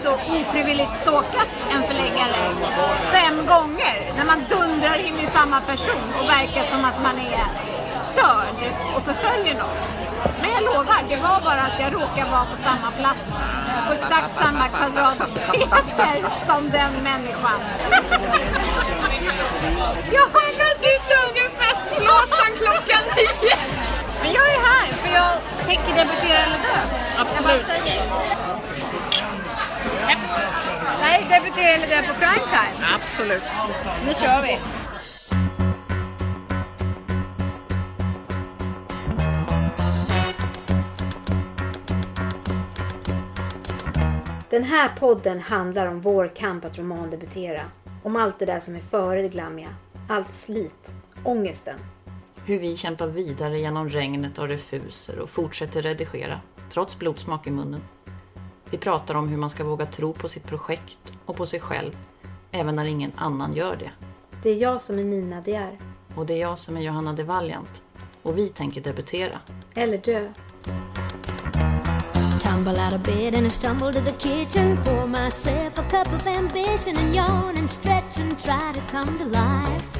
ju då ofrivilligt stalkat en förläggare fem gånger när man dundrar in i samma person och verkar som att man är störd och förföljer någon. Men jag lovar, det var bara att jag råkade vara på samma plats på exakt samma kvadratmeter som den människan. Jag har nått ut ungerfest i Låsan klockan nio. Men jag är här för jag tänker debutera eller dö. Absolut. Jag bara säger. Nej, debutera eller dö på prime time. Absolut. Nu kör vi. Den här podden handlar om vår kamp att romandebutera. Om allt det där som är före det glammiga. Allt slit. Ångesten. Hur vi kämpar vidare genom regnet av refuser och fortsätter redigera, trots blodsmak i munnen. Vi pratar om hur man ska våga tro på sitt projekt och på sig själv, även när ingen annan gör det. Det är jag som är Nina De är. Och det är jag som är Johanna de Valiant. Och vi tänker debutera. Eller dö. Tumble out of bed and I stumble to the kitchen. Pour myself a cup of ambition and yawn and stretch and try to come to life.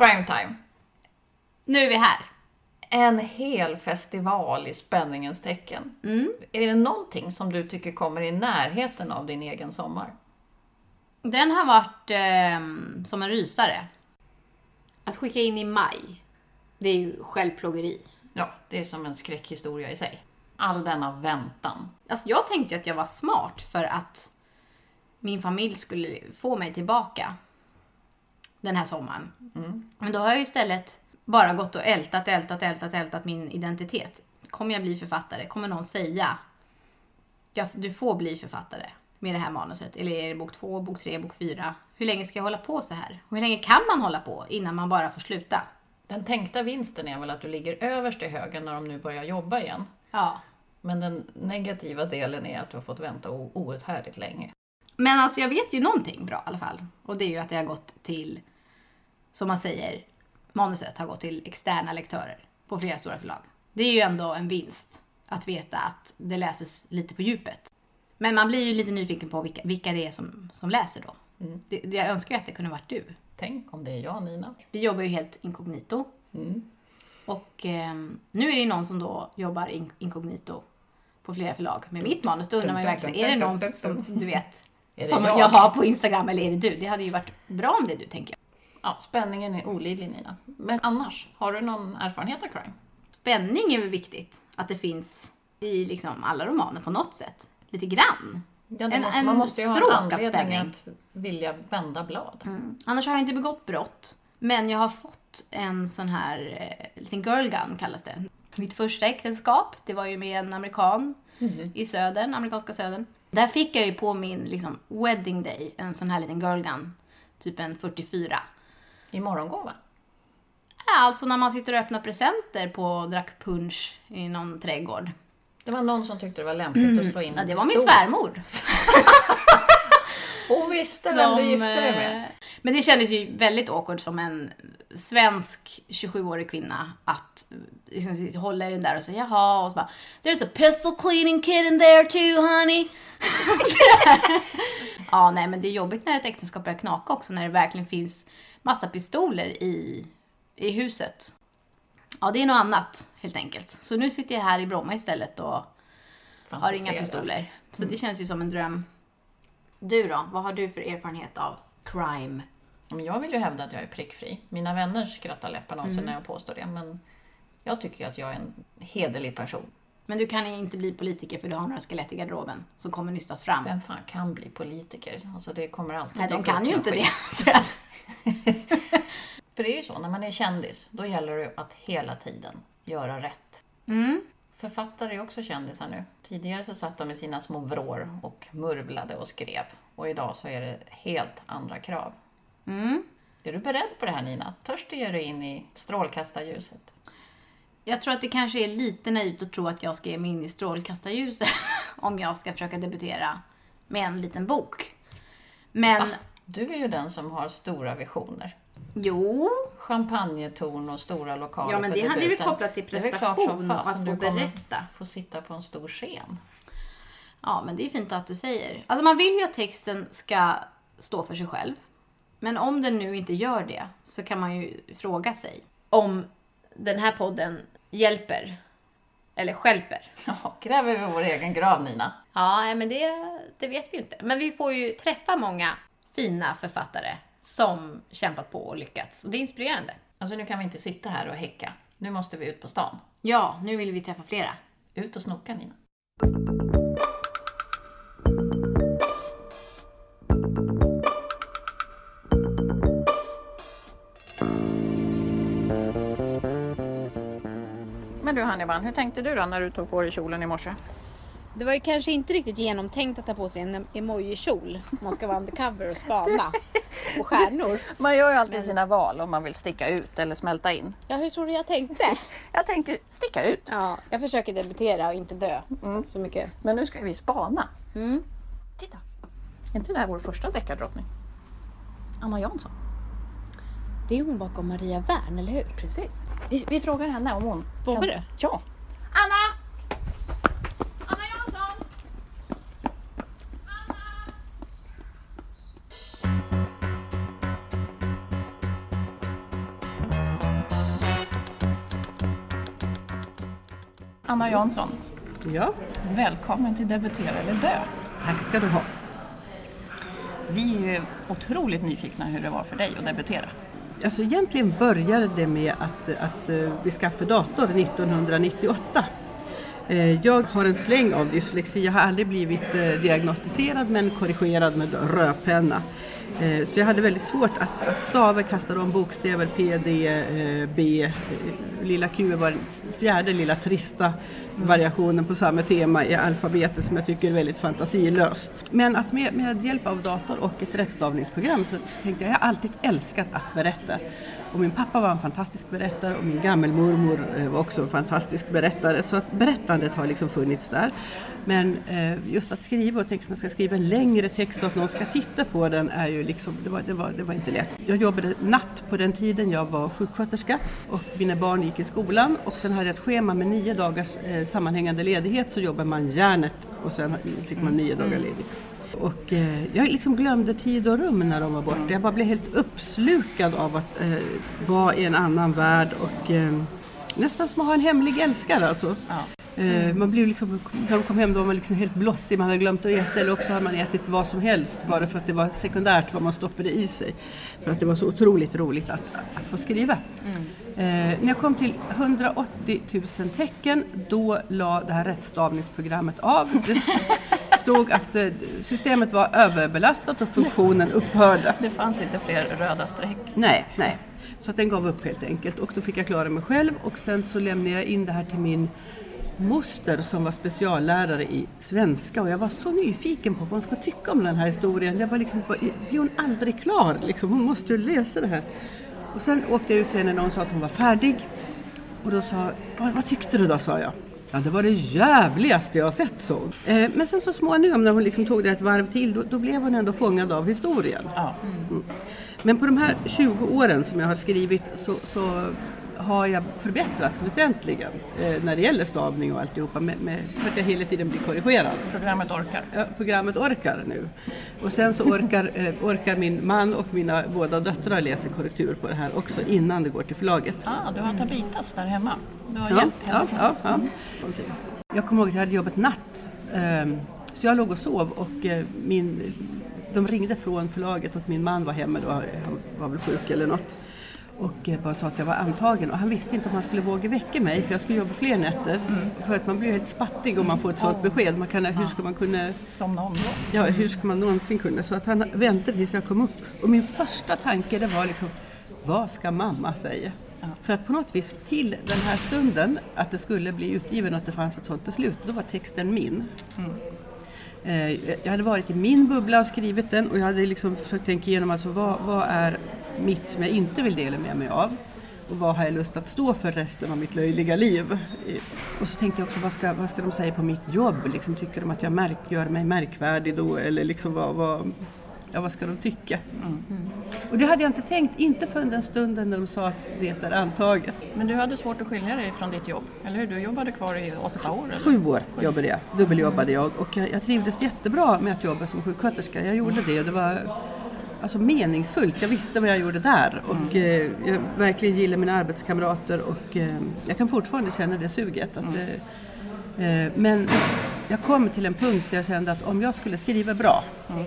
Crime time. Nu är vi här. En hel festival i spänningens tecken. Är det någonting som du tycker kommer i närheten av din egen sommar? Den har varit ehm, som en rysare. Att skicka in i maj, det är ju självplågeri. Ja, det är som en skräckhistoria i sig. All denna väntan. Alltså jag tänkte att jag var smart för att min familj skulle få mig tillbaka den här sommaren. Men då har jag ju istället bara gått och ältat, ältat, ältat, ältat min identitet. Kommer jag bli författare? Kommer någon säga du får bli författare med det här manuset? Eller är det bok två, bok tre, bok fyra? Hur länge ska jag hålla på så här? Hur länge kan man hålla på innan man bara får sluta? Den tänkta vinsten är väl att du ligger överst i högen när de nu börjar jobba igen. Ja. Men den negativa delen är att du har fått vänta outhärdligt länge. Men alltså jag vet ju någonting bra i alla fall. Och det är ju att det har gått till, som man säger, manuset har gått till externa lektörer på flera stora förlag. Det är ju ändå en vinst att veta att det läses lite på djupet. Men man blir ju lite nyfiken på vilka, vilka det är som, som läser då. Det, det, jag önskar ju att det kunde varit du. Tänk om det är jag, Nina. Vi jobbar ju helt inkognito. Och eh, nu är det någon som då jobbar in, inkognito på flera förlag med mitt manus. Då undrar man ju verkligen, är det någon som du vet, som jag? jag har på Instagram eller är det du? Det hade ju varit bra om det är du, tänker jag. Ja, spänningen är olidlig, Nina. Men annars, har du någon erfarenhet av crime? Spänning är väl viktigt, att det finns i liksom alla romaner på något sätt. Lite grann. Ja, En- måste, en man måste ju ha stråk en av anledning spänning. att vilja vända blad. Annars har jag inte begått brott. Men jag har fått en sån här eh, liten girl gun kallas det. Mitt första äktenskap, det var ju med en amerikan i södern, amerikanska södern. Där fick jag ju på min liksom, wedding day en sån här liten girl gun. Typ en 44. I morgongåva? Ja, Alltså när man sitter och öppnar presenter på och drack punch i någon trädgård. Det var någon som tyckte det var lämpligt att slå in Ja, det var min pistol. svärmor. Hon visste vem du gifte dig eh, med. Men det kändes ju väldigt awkward som en svensk 27-årig kvinna att eh, liksom, hålla i den där och säga jaha och så bara There's a pistol cleaning kid in there too honey. ja, nej men det är jobbigt när ett äktenskap börjar knaka också när det verkligen finns massa pistoler i, i huset. Ja, det är något annat helt enkelt. Så nu sitter jag här i Bromma istället och har inga pistoler. Så det känns ju som en dröm. Du då? Vad har du för erfarenhet av crime? Jag vill ju hävda att jag är prickfri. Mina vänner skrattar läpparna Mm. sig när jag påstår det. Men jag tycker ju att jag är en hederlig person. Men du kan inte bli politiker för du har några skelett i garderoben som kommer nystas fram. Vem fan kan bli politiker? Alltså det kommer alltid Nej, de kan ju inte det. skit. För det är ju så, när man är kändis, då gäller det att hela tiden göra rätt. Mm. Författare är också kändisar nu. Tidigare så satt de i sina små vrår och murvlade och skrev. Och idag så är det helt andra krav. Mm. Är du beredd på det här Nina? Törs du ge dig in i strålkastarljuset? Jag tror att det kanske är lite naivt att tro att jag ska ge mig in i strålkastarljuset om jag ska försöka debutera med en liten bok. Men, Du är ju den som har stora visioner. jo, Champagnetorn och stora lokaler Ja, men det hade debuten. kopplat till prestation och att du få berätta. få sitta på en stor scen. Ja, men det är fint att du säger. Alltså man vill ju att texten ska stå för sig själv. Men om den nu inte gör det så kan man ju fråga sig om den här podden hjälper eller skälper. Ja, gräver vi vår egen grav Nina. Ja, men det, det vet vi ju inte. Men vi får ju träffa många fina författare som kämpat på och lyckats. Och det är inspirerande. Alltså nu kan vi inte sitta här och häcka. Nu måste vi ut på stan. Ja, nu vill vi träffa flera. Ut och snoka Nina. Men du Hanniban, hur tänkte du då när du tog på dig kjolen i morse? Det var ju kanske inte riktigt genomtänkt att ta på sig en emoji-kjol om man ska vara undercover och spana på stjärnor. Man gör ju alltid sina val om man vill sticka ut eller smälta in. Ja, hur tror du jag tänkte? Jag tänker sticka ut. Ja, jag försöker debutera och inte dö så mycket. Men nu ska vi spana. Mm. Titta! Är inte det här vår första deckardrottning? Anna Jansson. Det är hon bakom Maria Wern, eller hur? Precis. Vi, vi frågar henne om hon... Vågar kan- du? Ja. Anna Anna Jansson, Ja, välkommen till Debutera eller dö. tack ska du ha. Vi är ju otroligt nyfikna hur det var för dig att debutera. Alltså egentligen började det med att, att eh, vi skaffade dator 1998. Eh, Jag har en släng av dyslexi. Jag har aldrig blivit eh, diagnostiserad men korrigerad med rödpenna. Eh, så jag hade väldigt svårt att, att stava, kasta om bokstäver, P, D, eh, B. Eh, lilla Q var den fjärde lilla trista variationen på samma tema i alfabetet som jag tycker är väldigt fantasilöst. Men att med, med hjälp av dator och ett rättstavningsprogram så tänkte jag, jag har alltid älskat att berätta. Och min pappa var en fantastisk berättare och min gammelmormor eh, var också en fantastisk berättare. Så att berättandet har liksom funnits där. Men eh, just att skriva och tänka att man ska skriva en längre text och att någon ska titta på den är ju liksom, det var, det var, det var inte lätt. Jag jobbade natt på den tiden, jag var sjuksköterska och mina barn gick i skolan och sen hade jag ett schema med nio dagars eh, sammanhängande ledighet så jobbar man järnet och sen fick man nio dagar ledigt. Och eh, jag liksom glömde tid och rum när de var borta. Jag bara blev helt uppslukad av att eh, vara i en annan värld och eh, nästan som att ha en hemlig älskare alltså. Eh, man blev liksom, när de kom hem då var man liksom helt blossig, man hade glömt att äta eller också hade man ätit vad som helst bara för att det var sekundärt vad man stoppade i sig. För att det var så otroligt roligt att, att få skriva. Eh, när jag kom till 180 000 tecken då la det här rättstavningsprogrammet av. Det stod att eh, systemet var överbelastat och funktionen upphörde. Det fanns inte fler röda streck. Nej, nej. Så att den gav upp helt enkelt och då fick jag klara mig själv och sen så lämnade jag in det här till min moster som var speciallärare i svenska och jag var så nyfiken på vad hon skulle tycka om den här historien. Jag var liksom, blir hon aldrig klar? Liksom, hon måste ju läsa det här. Och sen åkte jag ut till henne när hon sa att hon var färdig och då sa vad, vad tyckte du då? sa jag. Ja, det var det jävligaste jag har sett, så. Eh, men sen så småningom när hon liksom tog det ett varv till, då, då blev hon ändå fångad av historien. Ja. Mm. Men på de här 20 åren som jag har skrivit så, så har jag förbättrats väsentligen eh, när det gäller stavning och alltihopa, med, med, för att jag hela tiden blir korrigerad. Programmet orkar. Ja, programmet orkar nu. Och sen så orkar, eh, orkar min man och mina båda döttrar läsa korrektur på det här också innan det går till förlaget. Ah, du har Tabitas där hemma. Du har Ja, hjälp ja, hemifrån. ja, ja. Jag kommer ihåg att jag hade jobbat natt. ehm, Så jag låg och sov och eh, min, de ringde från förlaget och min man var hemma då, han var väl sjuk eller något. Och bara sa att jag var antagen och han visste inte om han skulle våga väcka mig för jag skulle jobba fler nätter. För att man blir helt spattig om man får ett sådant besked. Man kan, hur ska man kunna Somna om då. Ja, hur ska man någonsin kunna? Så att han väntade tills jag kom upp. Och min första tanke det var liksom, vad ska mamma säga? För att på något vis till den här stunden, att det skulle bli utgiven och att det fanns ett sådant beslut, då var texten min. Eh, Eh, jag hade varit i min bubbla och skrivit den och jag hade liksom försökt tänka igenom alltså vad, vad är mitt som jag inte vill dela med mig av och vad har jag lust att stå för resten av mitt löjliga liv. Eh, och så tänkte jag också vad ska, vad ska de säga på mitt jobb? Liksom, tycker de att jag märk, gör mig märkvärdig då eller liksom vad, vad, ja, vad ska de tycka? Och det hade jag inte tänkt, inte förrän den stunden när de sa att det är antaget. Men du hade svårt att skilja dig från ditt jobb, eller hur? Du jobbade kvar i åtta år? Eller? Sju år jobbade jag, dubbeljobbade jag och jag, jag trivdes jättebra med att jobba som sjuksköterska. Jag gjorde det och det var alltså, meningsfullt. Jag visste vad jag gjorde där och eh, jag verkligen gillar mina arbetskamrater och eh, jag kan fortfarande känna det suget. Att, eh, eh, men jag kom till en punkt där jag kände att om jag skulle skriva bra Eh,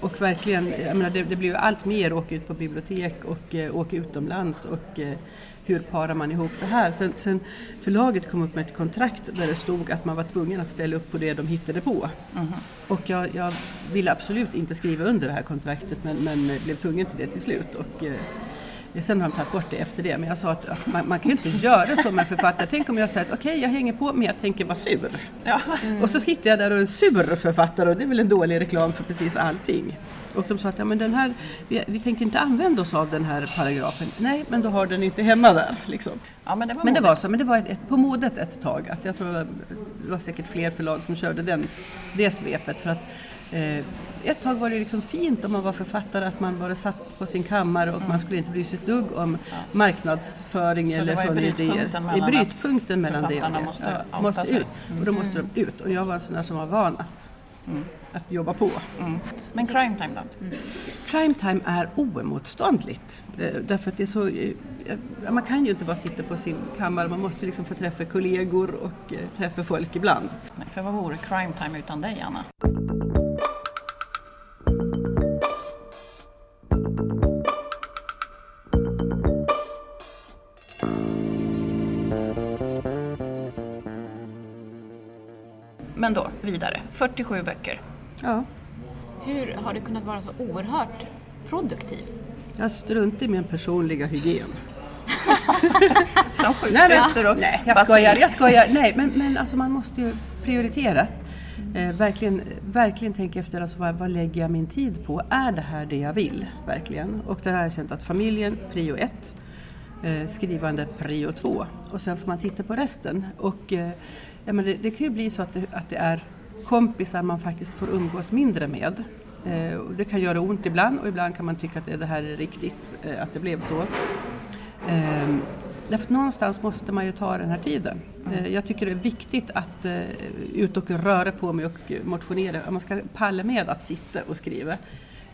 och verkligen, jag menar, det, det blir ju allt mer åka ut på bibliotek och eh, åka utomlands och eh, hur parar man ihop det här? Sen, sen förlaget kom upp med ett kontrakt där det stod att man var tvungen att ställa upp på det de hittade på. Och jag, jag ville absolut inte skriva under det här kontraktet men, men eh, blev tvungen till det till slut. Och, eh, Sen har de tagit bort det efter det, men jag sa att, att man, man kan ju inte göra så med författare. Tänk om jag säger att okej, jag hänger på, men jag tänker vara sur. Ja. Och så sitter jag där och är en sur författare och det är väl en dålig reklam för precis allting. Och de sa att ja, men den här, vi, vi tänker inte använda oss av den här paragrafen. Nej, men då har den inte hemma där. Liksom. ja, men det var Men det var så, men det var ett, ett, på modet ett tag. Att jag tror det var säkert fler förlag som körde den, det svepet. För att, ett tag var det liksom fint om man var författare att man bara satt på sin kammare och man skulle inte bry sig ett dugg om marknadsföring Så eller sådana idéer. I brytpunkten mellan det och det. måste Ja, måste ut. Och då måste de ut. Och jag var en sån där som var van att, att jobba på. Men crime time då? Crime time är oemotståndligt. Eh, Därför att det är så, eh, ja, man kan ju inte bara sitta på sin kammare, man måste liksom få träffa kollegor och eh, träffa folk ibland. Nej, för vad vore crime time utan dig, Anna? Men då, vidare. 47 böcker. Ja, Hur har du kunnat vara så oerhört produktiv? jag struntar i min personliga hygien. Som sjuksyster och Nej, jag skojar, jag skojar. Nej, men, men alltså man måste ju prioritera. Eh, verkligen, verkligen tänka efter, alltså, vad, vad lägger jag min tid på? Är det här det jag vill? Verkligen. Och där har jag känt att familjen, prio ett. Eh, skrivande, prio två. Och sen får man titta på resten. Och, eh, ja, men det, det kan ju bli så att det, att det är kompisar man faktiskt får umgås mindre med. Eh, och det kan göra ont ibland och ibland kan man tycka att det, det här är riktigt, eh, att det blev så. Ehm, därför att någonstans måste man ju ta den här tiden. Eh, jag tycker det är viktigt att eh, ut och röra på mig och motionera. Man ska palla med att sitta och skriva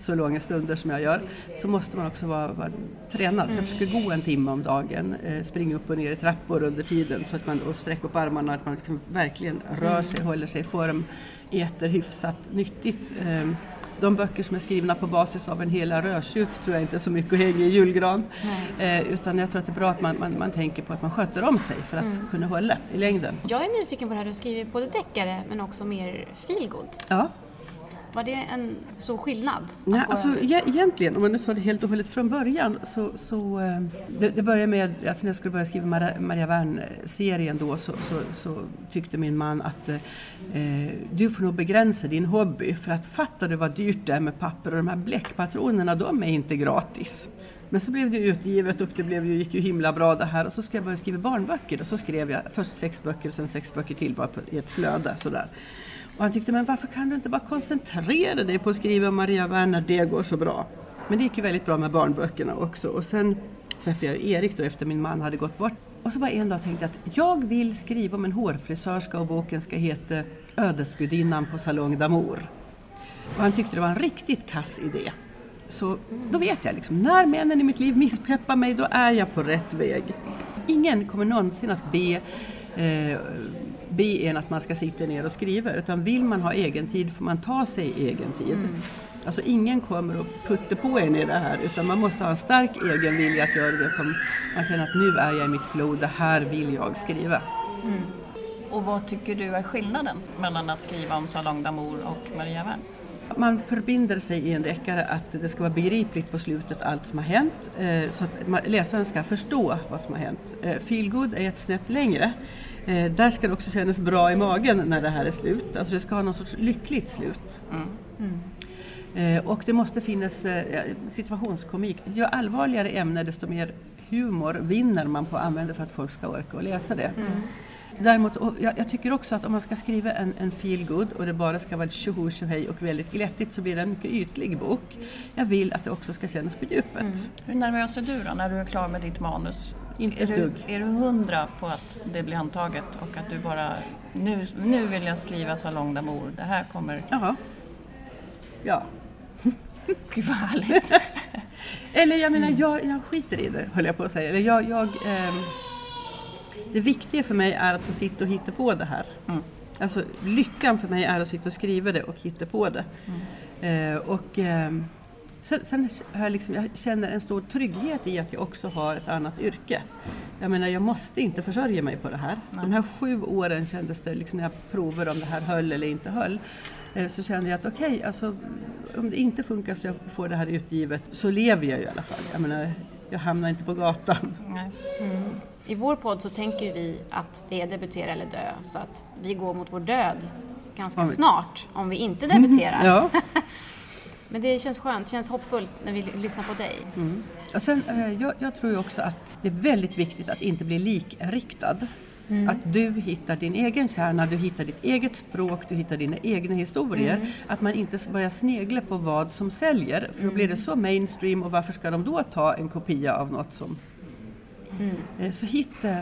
så långa stunder som jag gör så måste man också vara, vara tränad. Så jag försöker gå en timme om dagen, eh, springa upp och ner i trappor under tiden så att man, och sträcka upp armarna, att man liksom verkligen rör sig, håller sig i form, äter hyfsat nyttigt. Ehm, de böcker som är skrivna på basis av en hela rödtjut tror jag inte är så mycket att hänga i julgran. Eh, utan jag tror att det är bra att man, man, man tänker på att man sköter om sig för att kunna hålla i längden. Jag är nyfiken på det här, du skriver både deckare men också mer feelgood. Ja. Var det en stor skillnad? Nej, alltså, e- egentligen, om man nu tar det helt och hållet från början, så, så eh, det, det började med, alltså när jag skulle börja skriva Maria, Maria Wern-serien då, så, så, så tyckte min man att eh, du får nog begränsa din hobby, för att fattar du vad dyrt det är med papper och de här bläckpatronerna, de är inte gratis. Men så blev det utgivet och det blev, ju- gick ju himla bra det här och så skulle jag börja skriva barnböcker och så skrev jag först sex böcker och sen sex böcker till bara på, i ett flöde sådär. Och han tyckte, men varför kan du inte bara koncentrera dig på att skriva Maria Werner, det går så bra. Men det gick ju väldigt bra med barnböckerna också. Och sen träffade jag Erik då efter min man hade gått bort. Och så bara en dag tänkte jag att jag vill skriva om en hårfrisörska och boken ska heta Ödesgudinnan på Salong d'Amour. Och han tyckte det var en riktigt kass idé. Så då vet jag liksom, när männen i mitt liv misspeppar mig, då är jag på rätt väg. Ingen kommer någonsin att be, eh, be en att man ska sitta ner och skriva, utan vill man ha egen tid får man ta sig egen tid. Alltså ingen kommer att putta på en i det här, utan man måste ha en stark egen vilja att göra det som man känner att nu är jag i mitt flow, det här vill jag skriva. Och vad tycker du är skillnaden mellan att skriva om Salong d'Amour och Maria Wern? Man förbinder sig i en deckare att det ska vara begripligt på slutet allt som har hänt eh, så att läsaren ska förstå vad som har hänt. Eh, Feelgood är ett snäpp längre. Eh, Där ska det också kännas bra i magen när det här är slut. Alltså det ska ha någon sorts lyckligt slut. Eh, Och det måste finnas eh, situationskomik. Ju allvarligare ämne desto mer humor vinner man på att använda för att folk ska orka och läsa det. Däremot, och jag, jag tycker också att om man ska skriva en, en feel good och det bara ska vara tjoho tjohej och väldigt glättigt så blir det en mycket ytlig bok. Jag vill att det också ska kännas på djupet. Hur nervös är du då när du är klar med ditt manus? Inte är ett du, dugg. är du hundra på att det blir antaget och att du bara nu, nu vill jag skriva Salong d'amour, det här kommer... Jaha. Ja. Gud vad härligt! Eller jag menar, jag, jag skiter i det höll jag på att säga. Eller jag, jag, ehm, det viktiga för mig är att få sitta och hitta på det här. Alltså lyckan för mig är att sitta och skriva det och hitta på det. Eh, och, ehm, sen sen har jag, liksom, jag känner en stor trygghet i att jag också har ett annat yrke. Jag menar, jag måste inte försörja mig på det här. De här sju åren kändes det, liksom, när jag provade om det här höll eller inte höll, eh, så kände jag att okej, alltså, om det inte funkar så jag får det här utgivet så lever jag ju i alla fall. Jag menar, jag hamnar inte på gatan. Nej. I vår podd så tänker vi att det är debutera eller dö, så att vi går mot vår död ganska Om vi- snart om vi inte debuterar. Ja. Men det känns skönt, känns hoppfullt när vi lyssnar på dig. Och sen, eh, jag, jag tror ju också att det är väldigt viktigt att inte bli likriktad. Att du hittar din egen kärna, du hittar ditt eget språk, du hittar dina egna historier. Att man inte börjar snegla på vad som säljer, för då blir det så mainstream och varför ska de då ta en kopia av något som... Eh, Så hitta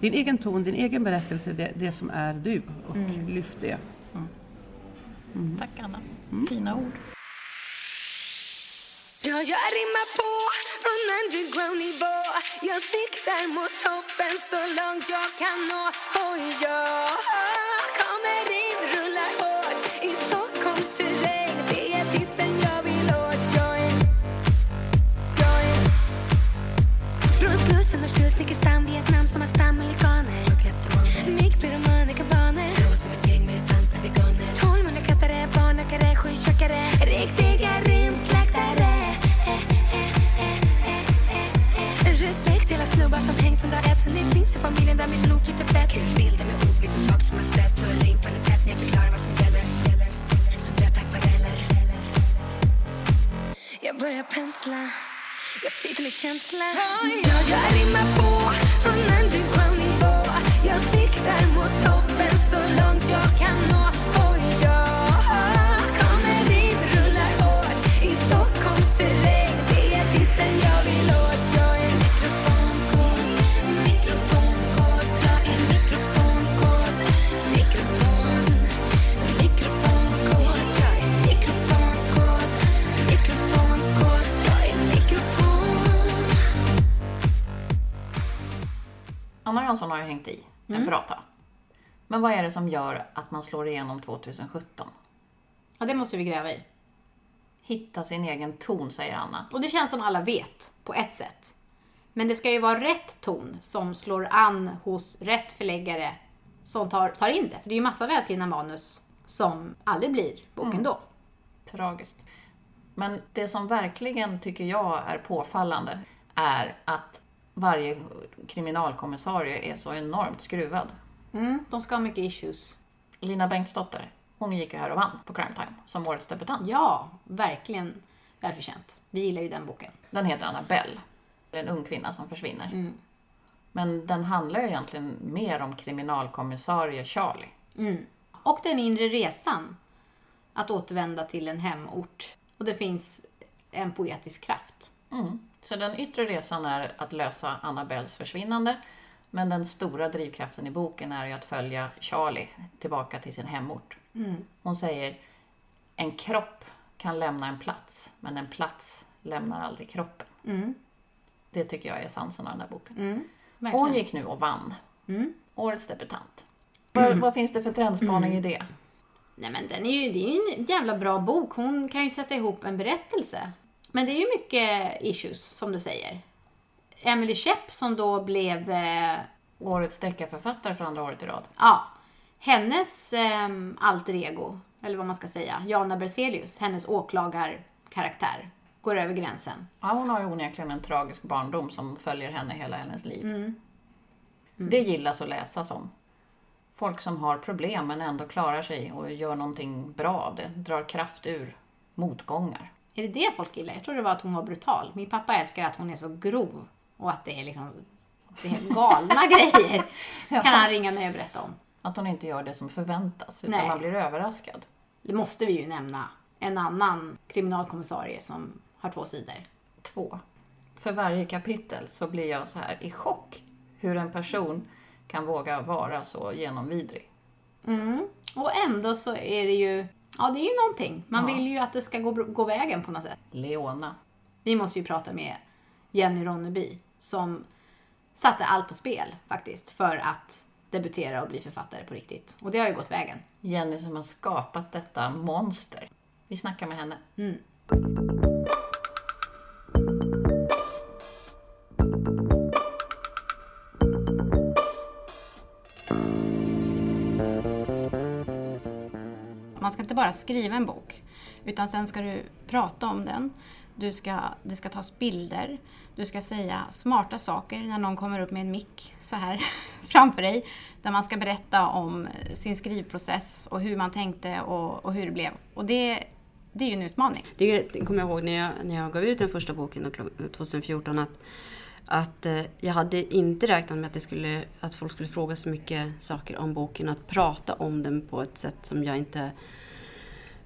din egen ton, din egen berättelse, det, det som är du och lyft det. Tack Anna, fina ord. Ja, jag rimmar på från underground-nivå Jag siktar mot toppen så långt jag kan nå. Och jag kommer in, rullar hårt. I Stockholms terräng Det är titeln jag vill åt. Jag är, jag är Från Slussen och Still, Vietnam som har stammelikaner Myggpyromaner, kabaner i familjen där mitt blod flyter fett. Kul bilder med ord, vissa saker som jag sett. Och ring på en tätt när jag förklarar vad som gäller. Som blöta akvareller Jag börjar pensla. Jag flyter med känsla. Ja, jag rimmar på från underground-nivå Jag siktar mot toppen så långt jag kan nå Anna Jansson har ju hängt i en bra tag. Men vad är det som gör att man slår igenom 2017? Ja, det måste vi gräva i. Hitta sin egen ton, säger Anna. Och det känns som alla vet, på ett sätt. Men det ska ju vara rätt ton som slår an hos rätt förläggare som tar, tar in det. För det är ju massa välskrivna manus som aldrig blir bok ändå. Tragiskt. Men det som verkligen tycker jag är påfallande är att varje kriminalkommissarie är så enormt skruvad. Mm, de ska ha mycket issues. Lina Bengtsdotter, hon gick ju här och vann på Crime Time som årets debutant. Ja, verkligen välförtjänt. Vi gillar ju den boken. Den heter Annabelle. Det är en ung kvinna som försvinner. Men den handlar ju egentligen mer om kriminalkommissarie Charlie. Och den inre resan. Att återvända till en hemort. Och det finns en poetisk kraft. Mm. Så den yttre resan är att lösa Annabelles försvinnande. Men den stora drivkraften i boken är ju att följa Charlie tillbaka till sin hemort. Hon säger, en kropp kan lämna en plats, men en plats lämnar aldrig kroppen. Det tycker jag är essensen av den här boken. Verkligen. Hon gick nu och vann. Årets debutant. Vad, vad finns det för trendspaning i det? Nej men den är ju, det är ju en jävla bra bok. Hon kan ju sätta ihop en berättelse. Men det är ju mycket issues, som du säger. Emily Shepp som då blev, eh, Årets deckarförfattare för andra året i rad. ja, hennes eh, alter ego eller vad man ska säga, Jana Berzelius, hennes åklagarkaraktär, går över gränsen. Ja, hon har ju onekligen en tragisk barndom som följer henne hela hennes liv. Mm. Det gillas att läsa om. Folk som har problem men ändå klarar sig och gör någonting bra av det. Drar kraft ur motgångar. Är det det folk gillar? Jag tror det var att hon var brutal. Min pappa älskar att hon är så grov och att det är liksom det är galna grejer. Kan han ringa mig och berätta om. Att hon inte gör det som förväntas, utan Nej. man blir överraskad. Det måste vi ju nämna. En annan kriminalkommissarie som har två sidor. Två. För varje kapitel så blir jag så här i chock hur en person kan våga vara så genomvidrig. Mm. Och ändå så är det ju, ja det är ju någonting. Man Ja. vill ju att det ska gå, gå vägen på något sätt. Leona. Vi måste ju prata med Jenny Ronneby som satte allt på spel faktiskt för att debutera och bli författare på riktigt. Och det har ju gått vägen. Jenny som har skapat detta monster. Vi snackar med henne. Man inte bara skriva en bok, utan sen ska du prata om den. Du ska, det ska tas bilder. Du ska säga smarta saker när någon kommer upp med en mick så här framför dig. Där man ska berätta om sin skrivprocess och hur man tänkte och, och hur det blev. Och det, det är ju en utmaning. Det kommer jag ihåg när jag, när jag gav ut den första boken 2014 att, att eh, jag hade inte räknat med att, det skulle, att folk skulle fråga så mycket saker om boken. Att prata om den på ett sätt som jag inte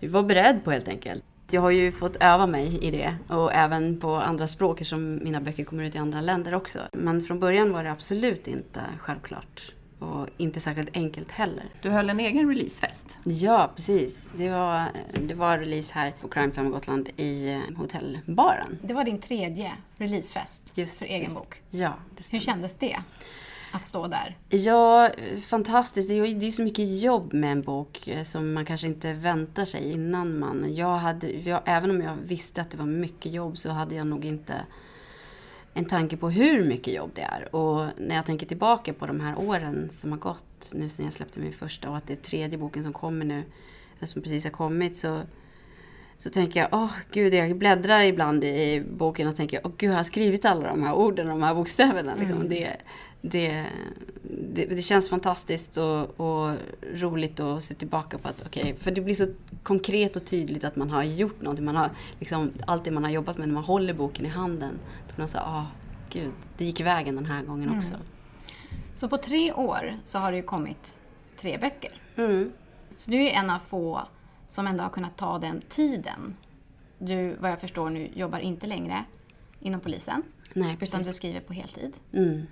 var beredd på helt enkelt. Jag har ju fått öva mig i det och även på andra språk som mina böcker kommer ut i andra länder också. Men från början var det absolut inte självklart och inte särskilt enkelt heller. Du höll en egen releasefest. Ja, precis. Det var, det var release här på Crime Time Gotland i eh, hotellbaren. Det var din tredje releasefest Just för egen precis. bok. Ja, det Hur kändes det? Att stå där? Ja, fantastiskt. Det är ju så mycket jobb med en bok eh, som man kanske inte väntar sig innan man... Jag hade, jag, även om jag visste att det var mycket jobb så hade jag nog inte en tanke på hur mycket jobb det är. Och när jag tänker tillbaka på de här åren som har gått nu sen jag släppte min första och att det är tredje boken som kommer nu, eller som precis har kommit, så, så tänker jag, åh gud, jag bläddrar ibland i boken och tänker, åh gud, jag har skrivit alla de här orden, de här bokstäverna. Liksom. Det, det, det, det känns fantastiskt och, och roligt att se tillbaka på att, okej, för det blir så konkret och tydligt att man har gjort någonting. Man har liksom, allt det man har jobbat med när man håller boken i handen. Då man säger, åh gud, det gick vägen den här gången också. Så på tre år så har det ju kommit tre böcker. Mm. Så du är en av få som ändå har kunnat ta den tiden. Du, vad jag förstår nu, jobbar inte längre inom polisen. Nej, Utan du precis. skriver på heltid. Mm.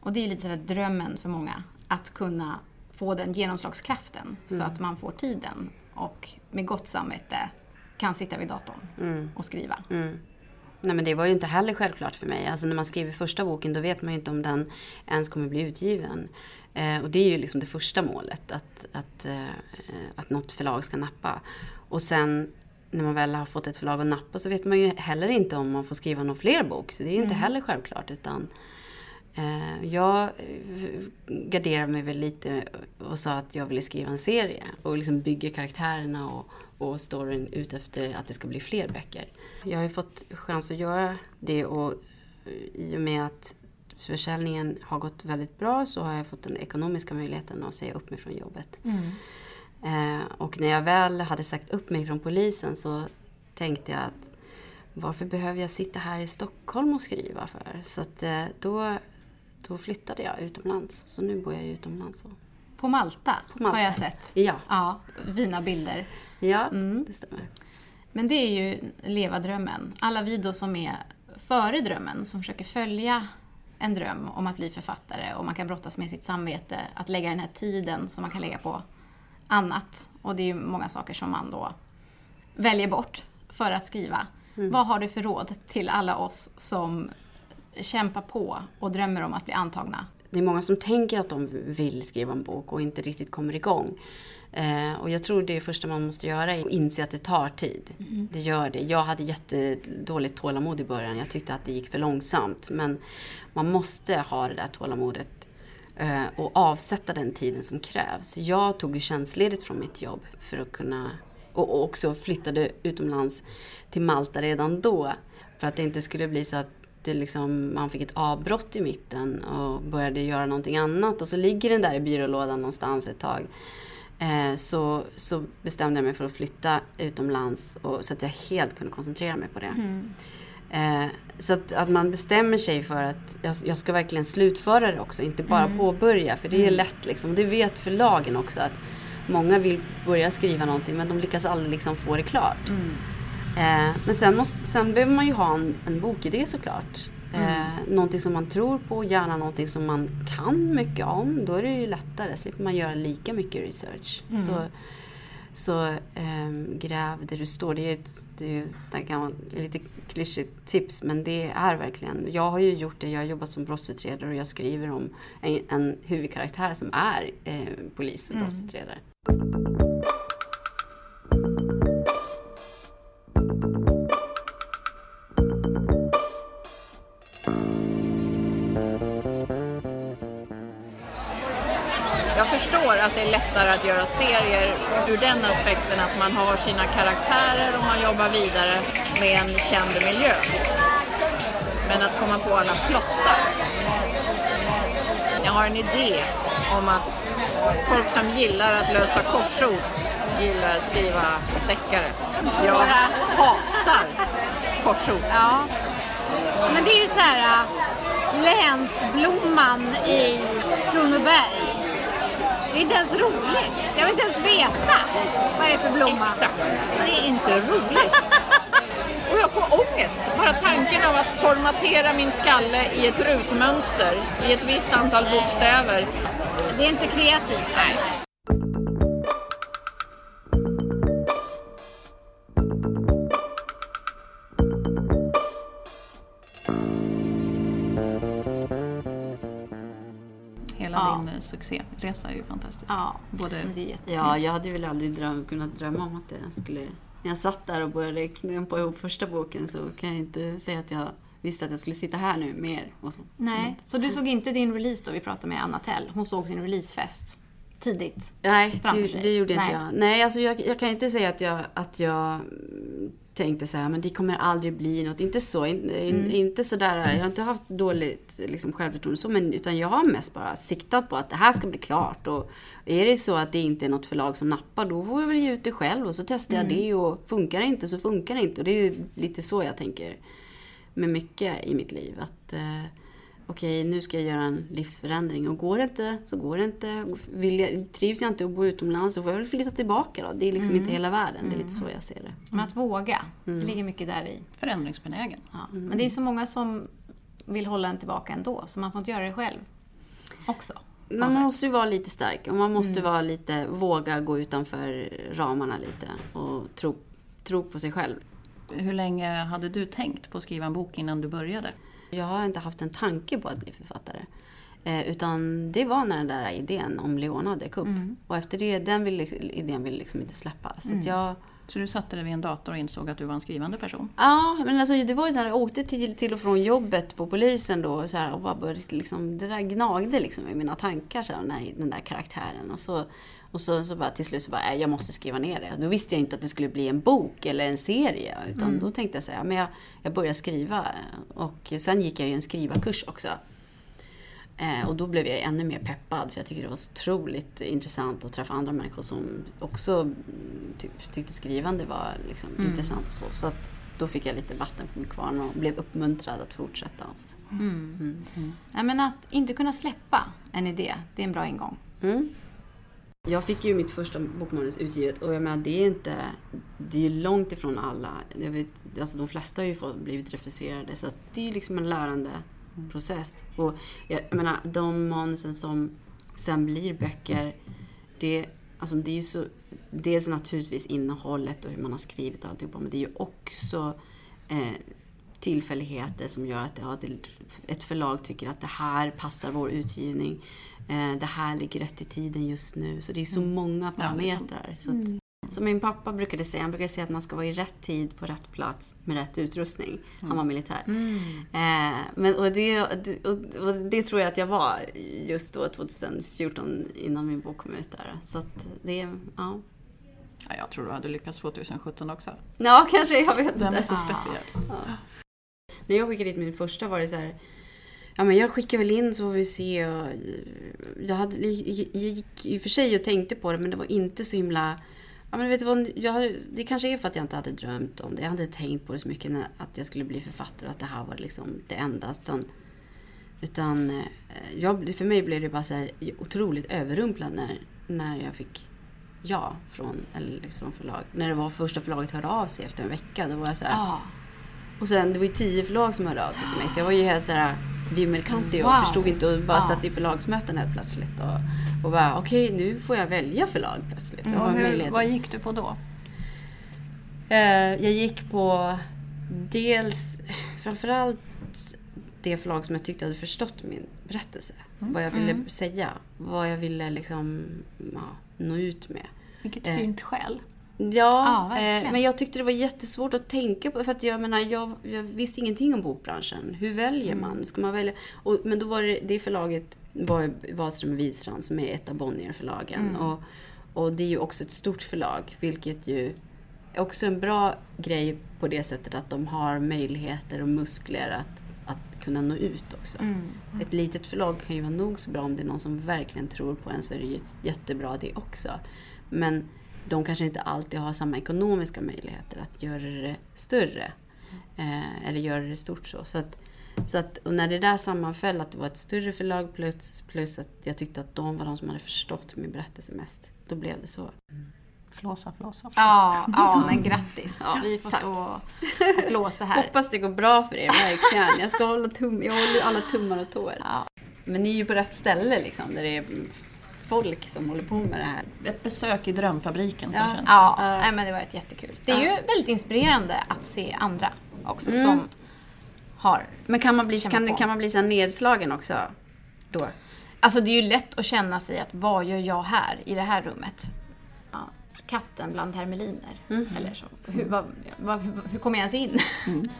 Och det är ju lite sådär drömmen för många. Att kunna få den genomslagskraften så Mm. att man får tiden och med gott samvete kan sitta vid datorn och skriva. Mm. Nej men det var ju inte heller självklart för mig. Alltså när man skriver första boken då vet man ju inte om den ens kommer bli utgiven. Eh, och det är ju liksom det första målet, att, att, eh, att något förlag ska nappa. Och sen när man väl har fått ett förlag att nappa så vet man ju heller inte om man får skriva någon fler bok. Så det är ju inte heller självklart. Utan jag eh, garderade mig väl lite och sa att jag ville skriva en serie. Och liksom bygger karaktärerna och, och storyn ut efter att det ska bli fler böcker. Jag har ju fått chans att göra det och eh, i och med att försäljningen har gått väldigt bra så har jag fått den ekonomiska möjligheten att säga upp mig från jobbet. Eh, och när jag väl hade sagt upp mig från polisen så tänkte jag att varför behöver jag sitta här i Stockholm och skriva för? Så att, eh, då, då flyttade jag utomlands. Så nu bor jag utomlands. På Malta, På Malta. har jag sett. ja, Ja, fina bilder. ja Mm. det stämmer. Men det är ju leva drömmen. Alla vi då som är före drömmen, som försöker följa en dröm om att bli författare och man kan brottas med sitt samvete, att lägga den här tiden som man kan lägga på annat. Och det är ju många saker som man då väljer bort för att skriva. Vad har du för råd till alla oss som kämpar på och drömmer om att bli antagna? Det är många som tänker att de vill skriva en bok och inte riktigt kommer igång. Eh, och jag tror det första man måste göra är att inse att det tar tid. Det gör det. Jag hade jättedåligt tålamod i början. Jag tyckte att det gick för långsamt. Men man måste ha det där tålamodet eh, och avsätta den tiden som krävs. Jag tog ju tjänstledigt från mitt jobb för att kunna och och också flyttade utomlands till Malta redan då. För att det inte skulle bli så att det liksom, man fick ett avbrott i mitten och började göra någonting annat. Och så ligger den där i byrålådan någonstans ett tag. Eh, så, så bestämde jag mig för att flytta utomlands och, så att jag helt kunde koncentrera mig på det. Eh, så att, att man bestämmer sig för att jag, jag ska verkligen slutföra det också, inte bara påbörja. För det är lätt liksom. Och det vet förlagen också att många vill börja skriva någonting men de lyckas aldrig liksom få det klart. Eh, men sen, måste, sen behöver man ju ha en, en bokidé såklart. Eh, Någonting som man tror på, gärna någonting som man kan mycket om. Då är det ju lättare, slipper man göra lika mycket research. Så, så ehm, gräv där du står. Det är ett, det är ett gammalt, lite klyschigt tips men det är verkligen. Jag har ju gjort det, jag har jobbat som brottsutredare och jag skriver om en, en huvudkaraktär som är eh, polis och brottsutredare. Jag lättare att göra serier ur den aspekten att man har sina karaktärer och man jobbar vidare med en känd miljö. Men att komma på alla plottar. Jag har en idé om att folk som gillar att lösa korsord gillar att skriva deckare. Jag hatar korsord. Ja. Men det är ju så här äh, länsblomman i Kronoberg. Det är inte ens roligt. Jag vill inte ens veta vad det är för blomma. Exakt. Det är inte roligt. Och jag får ångest. Bara tanken av att formatera min skalle i ett rutmönster i ett visst antal bokstäver. Det är inte kreativt. Nej. Succéresa är ju fantastisk. Ja, Både det är jättekul. Ja, jag hade väl aldrig dröm, kunnat drömma om att det skulle... När jag satt där och började knäppa ihop första boken så kan jag inte säga att jag visste att jag skulle sitta här nu mer. Och så. Nej, så du såg inte din release då vi pratade med Anna Tell? Hon såg sin releasefest tidigt. Nej, det, det gjorde inte Nej. jag. Nej, alltså jag, jag kan inte säga att jag, att jag tänkte så här, men det kommer aldrig bli något. Inte så, in, in, Mm. inte så där. Jag har inte haft dåligt liksom, självförtroende så, men utan jag har mest bara siktat på att det här ska bli klart. Och är det så att det inte är något förlag som nappar, då får jag väl ge ut det själv och så testar Mm. jag det och funkar det inte så funkar det inte. Och det är lite så jag tänker med mycket i mitt liv. Att eh, okej, nu ska jag göra en livsförändring och går det inte så går det inte. Vill jag, trivs jag inte att bo utomlands så får jag väl flytta tillbaka då. Det är liksom inte hela världen. Det är lite så jag ser det. Men att våga, det ligger mycket där i. förändringsbenägen. Ja. Men det är så många som vill hålla en tillbaka ändå, så man får inte göra det själv också. Man måste ju vara lite stark och man måste vara lite, våga gå utanför ramarna lite och tro, tro på sig själv. Hur länge hade du tänkt på att skriva en bok innan du började? Jag har inte haft en tanke på att bli författare. Eh, utan det var när den där idén om Leona dök upp. Och efter det, den vill, idén ville liksom inte släppa. Så att jag, Så du satte dig vid en dator och insåg att du var en skrivande person? Ja, men alltså det var ju så här, jag åkte till, till och från jobbet på polisen då så här, och bara började liksom, det där gnagde liksom i mina tankar så här, den, här, den där karaktären. Och så, och så, så bara till slut så bara, "Nej, jag måste skriva ner det. Då visste jag inte att det skulle bli en bok eller en serie. Utan då tänkte jag så här, men jag, jag började skriva. Och sen gick jag ju en skrivarkurs också. Eh, och då blev jag ännu mer peppad för jag tycker det var så otroligt intressant att träffa andra människor som också mm, ty tyckte skrivande var liksom intressant. och Så, så att då fick jag lite vatten på min kvarn och blev uppmuntrad att fortsätta. Och så. Ja, men att inte kunna släppa en idé, det är en bra ingång. Mm. Jag fick ju mitt första bokmanus utgivet och jag menar det är inte, det är ju långt ifrån alla. Jag vet, alltså de flesta har ju fått, blivit refuserade så det är ju liksom en lärande process. Och jag, jag menar de manusen som sen blir böcker, det, alltså det är ju så, dels naturligtvis innehållet och hur man har skrivit och alltihopa men det är ju också eh, tillfälligheter som gör att ja, ett förlag tycker att det här passar vår utgivning. Eh, det här ligger rätt i tiden just nu. Så det är så många parametrar. Så att, som min pappa brukade säga, han brukade säga att man ska vara i rätt tid på rätt plats med rätt utrustning. Han var militär. Eh, men, och, det, och, och det tror jag att jag var just då, 2014, innan min bok kom ut där. Så att det, ja. Ja, jag tror du hade lyckats 2017 också. Ja, kanske. Jag vet Den är inte. så speciell. När jag skickade dit min första var det så här. Ja men jag skickar väl in så får vi se. Jag, hade, jag gick i och för sig och tänkte på det men det var inte så himla... Ja men vet du vad, jag, hade- det kanske är för att jag inte hade drömt om det. Jag hade inte tänkt på det så mycket när, att jag skulle bli författare. och Att det här var liksom det enda. Utan, utan eh, jag, för mig blev det bara så här otroligt överrumplande när, när jag fick ja från, eller från förlag. När det var första förlaget hörde av sig efter en vecka. Då var jag så här, ah och sen, det var ju tio förlag som hörde av sig till mig. Så jag var ju helt såhär vimmelkantig och Wow. förstod inte och bara Ja. satt i förlagsmöten helt plötsligt. Och, och bara, okej nu får jag välja förlag plötsligt. Och hur, vad gick du på då? Eh, jag gick på dels, framförallt det förlag som jag tyckte hade förstått min berättelse. Vad jag ville säga. Vad jag ville liksom ja, nå ut med. Vilket Eh. fint skäl. Ja, Ja, eh, men jag tyckte det var jättesvårt att tänka på. För att jag menar, jag, jag visste ingenting om bokbranschen. Hur väljer man? Ska man välja? Och, men då var det, det förlaget var Wahlström och Widstrand som är ett av Bonnierförlagen. Och, och det är ju också ett stort förlag, vilket ju är också en bra grej på det sättet att de har möjligheter och muskler att, att kunna nå ut också. Ett litet förlag kan ju vara nog så bra om det är någon som verkligen tror på en så är det ju jättebra det också. Men de kanske inte alltid har samma ekonomiska möjligheter att göra det större. Eh, eller göra det stort så. så, att, så att, och när det där sammanföll, att det var ett större förlag plus, plus att jag tyckte att de var de som hade förstått min berättelse mest. Då blev det så. Flåsa, flåsa, flåsa. Ja, ja, men grattis. Ja, vi får tack. stå och flåsa här. Hoppas det går bra för er, verkligen. Jag ska hålla tum, jag håller alla tummar och tår. Ja. Men ni är ju på rätt ställe liksom, där det är folk som håller på med det här. Ett besök i drömfabriken så Ja. känns det. Ja, Ja. nej, men det var ett jättekul. Det är ju väldigt inspirerande att se andra också Mm. som har... Men kan man bli, kan, på. kan man bli så här nedslagen också? Då? Alltså det är ju lätt att känna sig att vad gör jag här i det här rummet? Ja, katten bland hermeliner. Eller så. Hur, vad, vad, hur, hur kommer jag ens in? Ingen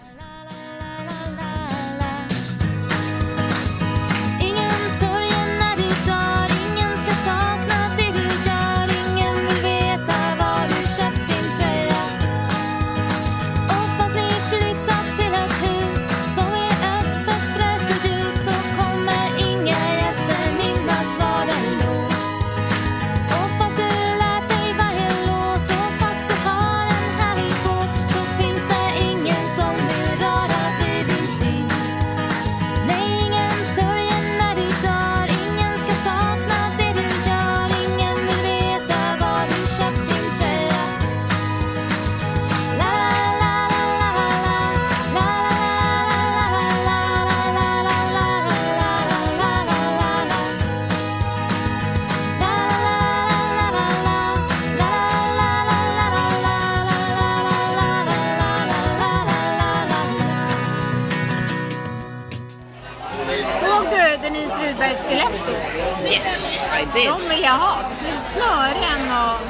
De vill jag ha. Snören och...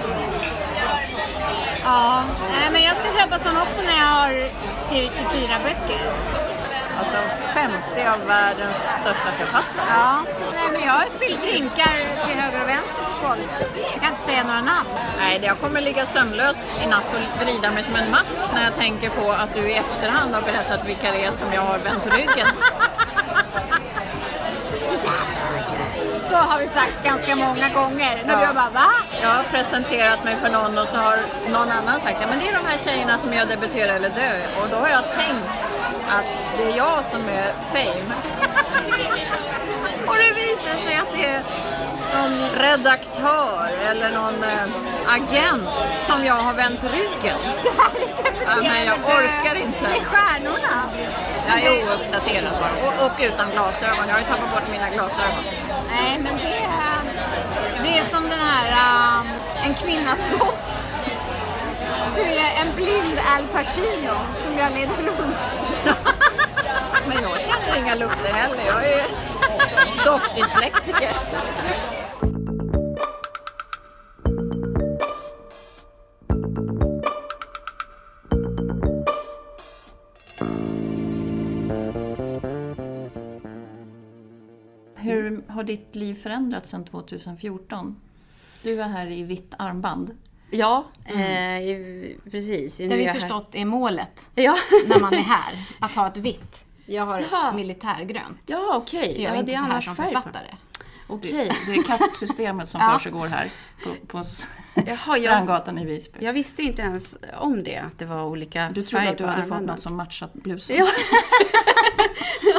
Ja, nej, men jag ska köpa sån också när jag har skrivit 24 böcker. Alltså 50 av världens största författare. Ja, nej, men jag har spillt drinkar till höger och vänster på folk. Jag kan inte säga några namn. Nej, jag kommer ligga sömnlös i natt och vrida mig som en mask när jag tänker på att du i efterhand har berättat vilka det är som jag har vänt ryggen. Så har vi sagt ganska många gånger. När Ja. har bara va? Jag har presenterat mig för någon och så har någon annan sagt ja, men det är de här tjejerna som gör Debutera eller dö. Och då har jag tänkt att det är jag som är fame. och det visar sig att det är någon redaktör eller någon eh, agent som jag har vänt ryggen. Ja, men jag orkar inte. Det är stjärnorna. Jag är ouppdaterad bara. Och, och utan glasögon. Jag har ju tappat bort mina glasögon. Nej, men det är, det är som den här um, En kvinnas doft. Du är en blind Al Pacino som jag leder runt. Men jag känner inga lukter heller. Jag är doftdyslektiker. Hur har ditt liv förändrats sedan 2014? Du är här i vitt armband. Ja, eh, precis. Det har vi jag här. förstått är målet Ja, när man är här. Att ha ett vitt. Jag har ett militärgrönt. ja okej. För jag är Ja, inte det är här som färg författare. Okej. Det är kastsystemet som Ja. försiggår här på, på Jaha, jag, Strandgatan i Visby. jag visste inte ens om det, att det var olika Du trodde att du hade fått något som matchat blusen. Ja.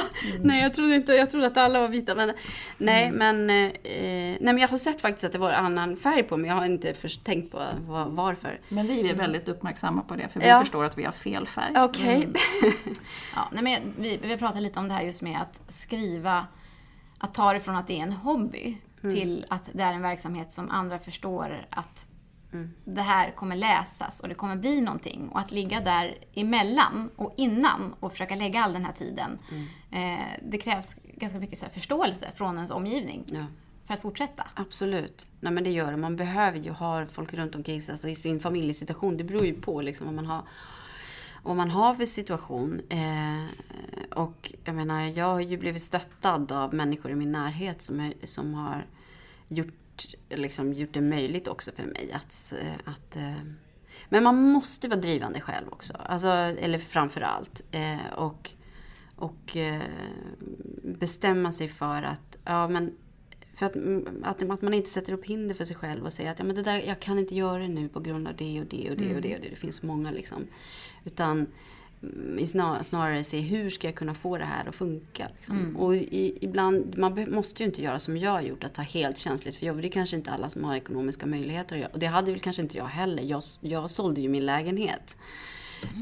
Nej, jag trodde inte, jag trodde att alla var vita. Men, nej, men, eh, nej, men jag har sett faktiskt att det var annan färg på men jag har inte först tänkt på vad, varför. Men vi är väldigt uppmärksamma på det för vi Ja. förstår att vi har fel färg. Okej. Ja, nej, men vi, vi pratar lite om det här just med att skriva, att ta det från att det är en hobby till att det är en verksamhet som andra förstår att det här kommer läsas och det kommer bli någonting. Och att ligga där emellan och innan och försöka lägga all den här tiden. Eh, det krävs ganska mycket så här förståelse från ens omgivning Ja. för att fortsätta. Absolut. Nej men det gör det. Man behöver ju ha folk runt omkring sig, alltså i sin familjesituation. Det beror ju på liksom vad man har, vad man har för situation. Eh, och jag menar, jag har ju blivit stöttad av människor i min närhet som, är, som har gjort, liksom, gjort det möjligt också för mig att... eh, att eh, men man måste vara drivande själv också. Alltså, eller framför allt. Eh, och och eh, bestämma sig för att, ja men för att, mm, att, att man inte sätter upp hinder för sig själv och säger att ja, men det där, jag kan inte göra det nu på grund av det och det och det och det. Och det. det finns så många liksom. Utan mm, snar, snarare se hur ska jag kunna få det här att funka. Liksom. Och i, ibland, man måste ju inte göra som jag har gjort, att ta helt känsligt för jobb. Det är kanske inte alla som har ekonomiska möjligheter att göra. Och det hade väl kanske inte jag heller. Jag, jag sålde ju min lägenhet.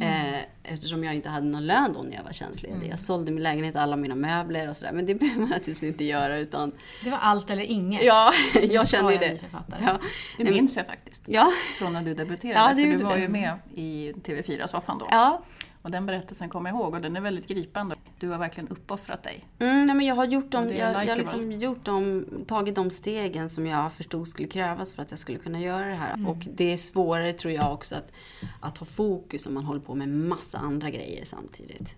Eh, eftersom jag inte hade någon lön då när jag var tjänstledig. Jag sålde min lägenhet, alla mina möbler och sådär. Men det behöver man naturligtvis inte göra utan... Det var allt eller inget. Ja, jag kände ju det. författare. Ja, Det minns jag faktiskt. ja, Från när du debuterade. Ja, det för du var det. ju med i TV4-soffan då. ja. Och den berättelsen kommer jag ihåg och den är väldigt gripande. Du har verkligen uppoffrat dig. Mm, nej, men jag har gjort dem, jag, jag har likeable. liksom gjort dem, tagit de stegen som jag förstod skulle krävas för att jag skulle kunna göra det här. Mm. Och det är svårare tror jag också att, att ha fokus om man håller på med massa andra grejer samtidigt.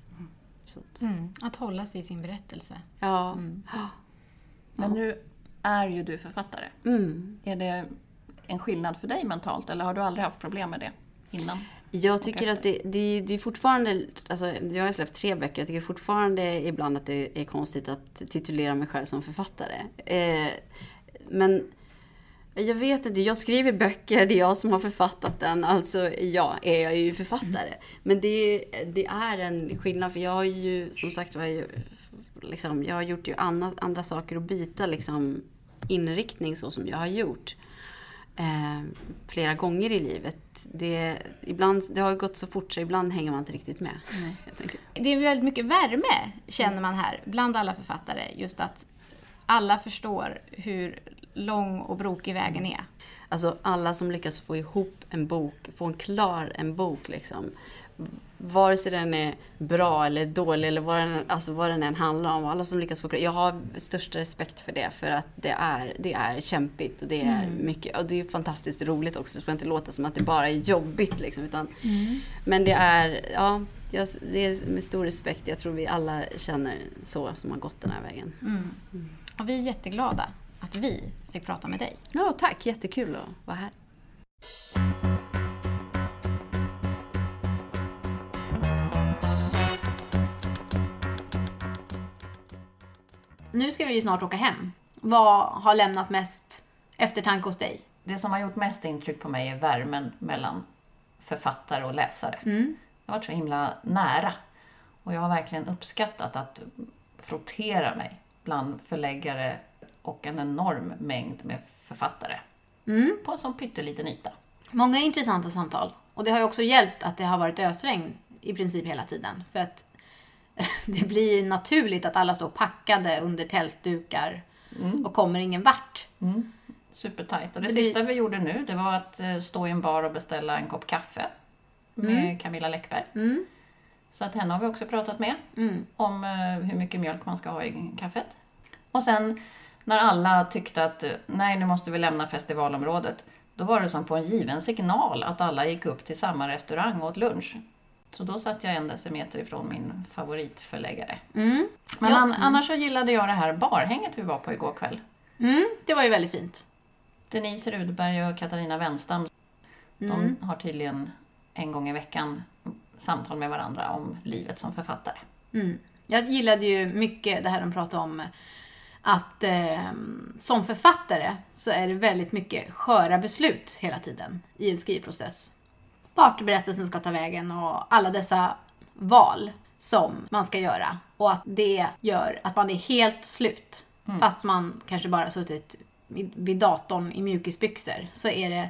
Så att, Mm, att hålla sig i sin berättelse. ja. Men nu är ju du författare. Mm. Är det en skillnad för dig mentalt eller har du aldrig haft problem med det innan? Jag tycker att det, det, det är fortfarande, alltså jag har släppt tre böcker, jag tycker fortfarande ibland att det är konstigt att titulera mig själv som författare. Eh, men jag vet inte, jag skriver böcker, det är jag som har författat den, alltså ja, är jag ju författare. Men det, det är en skillnad, för jag har ju som sagt var, ju, liksom, jag har gjort ju andra, andra saker och byta liksom inriktning så som jag har gjort eh, flera gånger i livet. Det, ibland, det har gått så fort så ibland hänger man inte riktigt med. enkelt. Det är väldigt mycket värme, känner man här, bland alla författare. Just att alla förstår hur lång och brokig vägen är. Alltså alla som lyckas få ihop en bok, få en klar en bok liksom. Vare sig den är bra eller dålig eller vad den, alltså vad den än handlar om. Alla som lyckas få Jag har största respekt för det för att det är, det är kämpigt och det är mycket. Och det är fantastiskt roligt också. Det ska inte låta som att det bara är jobbigt liksom. Utan, Men det är, ja, jag, det är med stor respekt. Jag tror vi alla känner så som har gått den här vägen. Och vi är jätteglada att vi fick prata med dig. Ja, tack. Jättekul att vara här. Nu ska vi ju snart åka hem. Vad har lämnat mest eftertanke hos dig? Det som har gjort mest intryck på mig är värmen mellan författare och läsare. Det har varit så himla nära. Och jag har verkligen uppskattat att frottera mig bland förläggare och en enorm mängd med författare. På en sån pytteliten yta. Många intressanta samtal. Och det har ju också hjälpt att det har varit ösregn i princip hela tiden. För att det blir ju naturligt att alla står packade under tältdukar och kommer ingen vart. Supertajt. Och det Det blir- sista vi gjorde nu, det var att eh, stå i en bar och beställa en kopp kaffe med Camilla Läckberg. Så att henne har vi också pratat med om eh, hur mycket mjölk man ska ha i kaffet. Och sen när alla tyckte att eh, nej, nu måste vi lämna festivalområdet, då var det som på en given signal att alla gick upp till samma restaurang och åt lunch. Så då satt jag en decimeter ifrån min favoritförläggare. Men Ja. an- annars så gillade jag det här barhänget vi var på igår kväll. Mm, det var ju väldigt fint. Denise Rudberg och Katarina Wenstam De har tydligen en gång i veckan samtal med varandra om livet som författare. Jag gillade ju mycket det här de pratade om att eh, som författare så är det väldigt mycket sköra beslut hela tiden i en skrivprocess. Vart berättelsen ska ta vägen och alla dessa val som man ska göra. Och att det gör att man är helt slut. Fast man kanske bara suttit vid vid datorn i mjukisbyxor så är det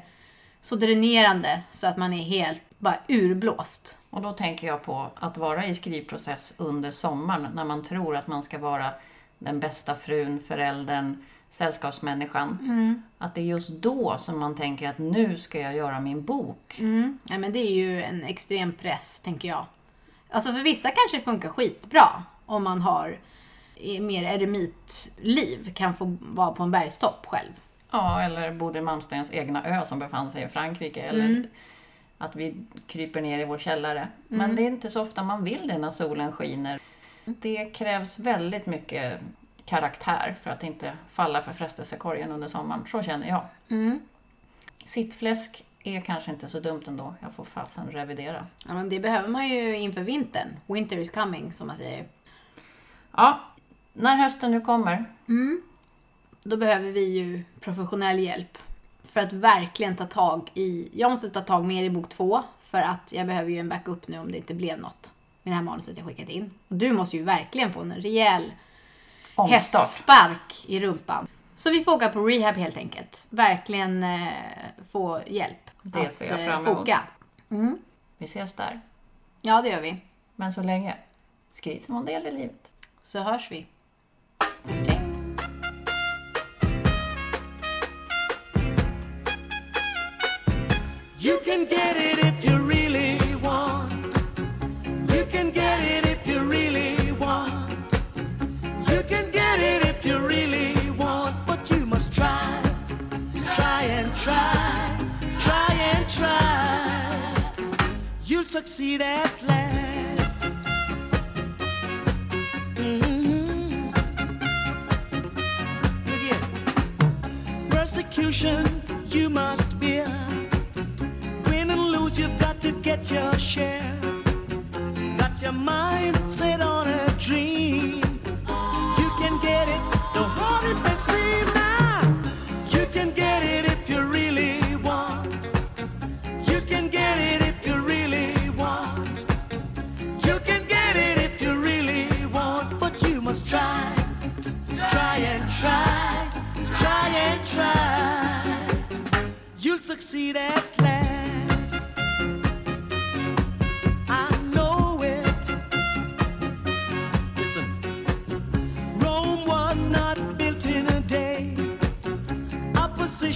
så dränerande så att man är helt bara urblåst. Och då tänker jag på att vara i skrivprocess under sommaren när man tror att man ska vara den bästa frun, föräldern, sällskapsmänniskan. Att det är just då som man tänker att nu ska jag göra min bok. Ja, men det är ju en extrem press, tänker jag. Alltså för vissa kanske det funkar skitbra om man har mer eremitliv, kan få vara på en bergstopp själv. Ja, eller Bodil Malmstens egna ö som befann sig i Frankrike. Eller att vi kryper ner i vår källare. Men det är inte så ofta man vill det när solen skiner. Det krävs väldigt mycket karaktär för att inte falla för frestelsekorgen under sommaren. Så känner jag. Sittfläsk är kanske inte så dumt ändå. Jag får fasen revidera. Ja, men det behöver man ju inför vintern. Winter is coming, som man säger. Ja, när hösten nu kommer. Då behöver vi ju professionell hjälp. För att verkligen ta tag i... Jag måste ta tag mer i bok två. För att jag behöver ju en backup nu om det inte blev något med det här manuset jag skickat in. Och du måste ju verkligen få en rejäl Omstart. hästspark i rumpan. Så vi får åka på rehab helt enkelt. Verkligen eh, få hjälp Det att ser jag eh, fram emot. foka. Vi ses där. Ja, det gör vi. Men så länge, skriv som om det gäller livet. Så hörs vi. Succeed at last. Mhm. Look here. Persecution you must bear. Win and lose, you've got to get your share.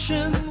Nation.